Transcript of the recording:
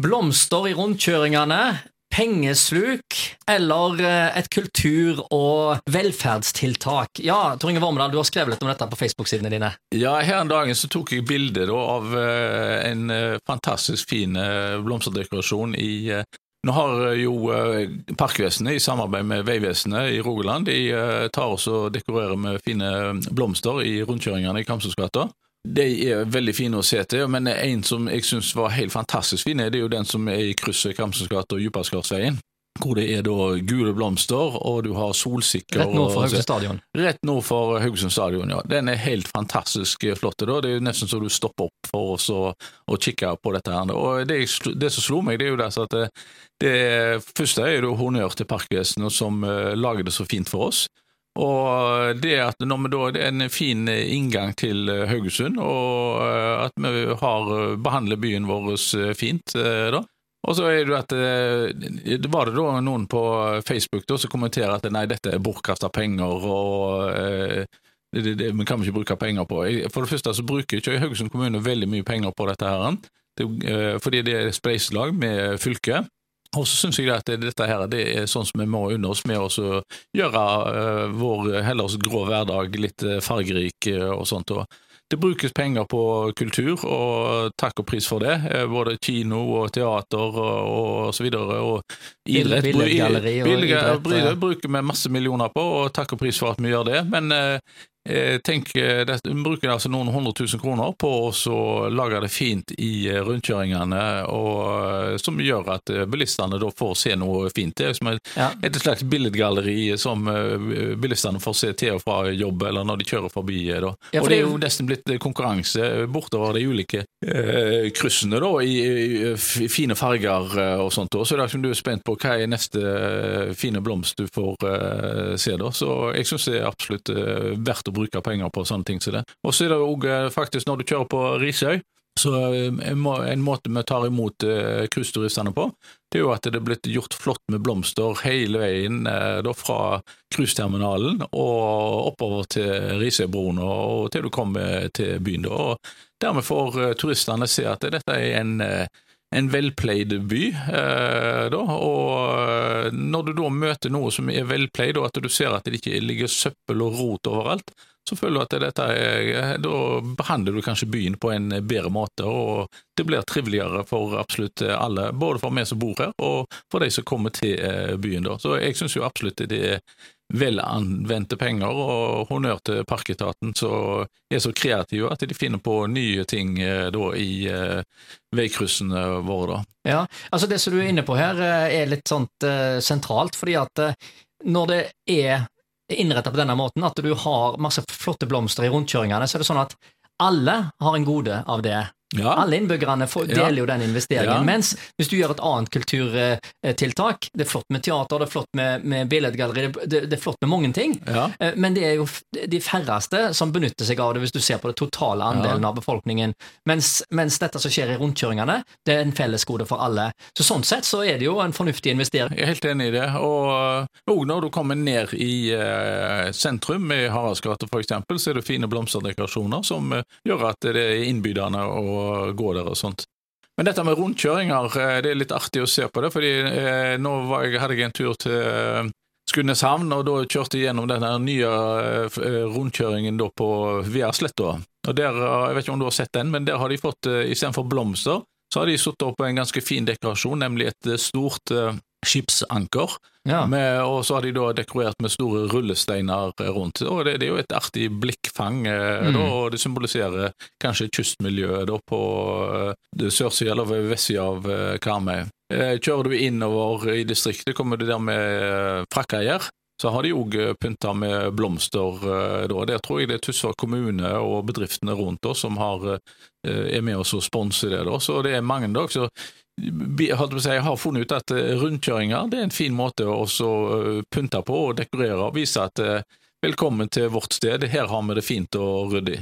Blomster i rundkjøringene, pengesluk eller eh, et kultur- og velferdstiltak. Ja, Tor Inge Vormedal, du har skrevet litt om dette på Facebook-sidene dine. Ja, her en dagen så tok jeg bilde av eh, en eh, fantastisk fin blomsterdekorasjon i Nå har jo Parkvesenet i samarbeid med Vegvesenet i Rogaland de tar oss og dekorerer med fine blomster i rundkjøringene i Kamsøsgata. De er veldig fine å se til, men en som jeg syns var helt fantastisk fin, det er jo den som er i krysset Kamsøsgata og Djupaskardsveien. Hvor det er da gule blomster, og du har solsikker. Rett nord for Haugesund stadion. Rett nord for Haugesund stadion, ja. Den er helt fantastisk flott. Da. Det er jo nesten så du stopper opp for oss å, å kikke på dette. her. Og det, det som slo meg, det er jo det at det, det første er jo honnør til Parkvesenet som uh, lager det så fint for oss. Og det at når vi da, det er en fin inngang til eh, Haugesund, og eh, at vi har, eh, behandler byen vår fint da. Og så er det at var det da noen på Facebook da, som kommenterer at nei, dette er bortkasta penger, og det, det, det, vi kan ikke bruke penger på. For det første så bruker ikke Haugesund kommune veldig mye penger på dette, her, det, fordi det er et spleiselag med fylket. Og så syns jeg at dette her, det er sånn som vi må unne oss med å gjøre eh, vår heller grå hverdag litt eh, fargerik eh, og sånt. Det brukes penger på kultur, og takk og pris for det. Både kino og teater og, så videre. Og idrett. billedgalleri og idrett, ja. bruker vi masse millioner på, og takk og pris for at vi gjør det. Men tenk, vi bruker altså noen hundre tusen kroner på å så lage det fint i rundkjøringene, og, som gjør at eh, bilistene da får se noe fint. Det er som et, Ja. et slags billedgalleri som eh, bilistene får se til og fra jobb, eller når de kjører forbi. eh, Da. Ja, for og det er jo- nesten blitt konkurranse bortover de ulike eh, kryssene da, i, i fine farger eh, og sånt. da. Så det er som du er spent på hva er neste eh, fine blomst du får eh, se. da. Så jeg syns det er absolutt eh, verdt å bruke penger på sånne ting som det. Og så er det òg eh, faktisk når du kjører på Risøy, så eh, en, måte vi tar imot eh, cruiseturistene på, det er jo at det er blitt gjort flott med blomster hele veien eh, da fra cruiseterminalen og oppover til Risøybroen og, til du kommer til byen. Da. Og dermed får turistene se at dette er en en velpleid by, da, og når du da møter noe som er velpleid, og at du ser at det ikke ligger søppel og rot overalt, så føler du at dette er, da behandler du kanskje byen på en bedre måte, og det blir triveligere for absolutt alle, både for meg som bor her, og for de som kommer til eh, byen. da. Så jeg syns jo absolutt det er vel anvendte penger, og honnør til Parketaten som er så kreative at de finner på nye ting eh, da i eh, veikryssene våre. da. Ja, altså Det som du er inne på her, er litt sånt sentralt, fordi at når det er innretta på denne måten, at du har masse flotte blomster i rundkjøringene, så er det sånn at alle har en gode av det. Ja, Alle innbyggerne deler jo den investeringen. Ja. Mens hvis du gjør et annet kulturtiltak, det er flott med teater, det er flott med, med billedgalleri, det, det er flott med mange ting, ja. Eh, Men det er jo de færreste som benytter seg av det, hvis du ser på det totale andelen av befolkningen. Mens, mens dette som skjer i rundkjøringene, det er en fellesgode for alle. Så Sånn sett så er det jo en fornuftig investering. Jeg er helt enig i det. Og òg når du kommer ned i eh, sentrum, i Haraldsgata f.eks., så er det fine blomsterdekorasjoner som eh, gjør at det er innbydende gå der og sånt. Men dette med rundkjøringer, eh, det er litt artig å se på det, fordi eh, nå jeg, hadde jeg en tur til eh, Skudeneshavn, og da kjørte jeg gjennom den nye eh, rundkjøringen på Viasletta. Jeg vet ikke om du har sett den, men der har de fått, istedenfor blomster, så har de satt opp en ganske fin dekorasjon, nemlig et stort skipsanker. Ja. Med, og så har de da dekorert med store rullesteiner rundt. Og det, det er jo et artig blikkfang, eh, Mm. da, og det symboliserer kanskje kystmiljøet da på det sørsida eller vestsida av eh, Karmøy. Eh, Kjører du innover i distriktet, kommer du der med Frakkeier. Så har de òg pynta med blomster. Da. Der tror jeg det er Tysvær kommune og bedriftene rundt oss som har, er med oss og sponser det. Da. Så det er mange da, så jeg har funnet ut at eh, rundkjøringer er en fin måte å eh, pynte på og dekorere og vise at eh, velkommen til vårt sted, her har vi det fint og ryddig.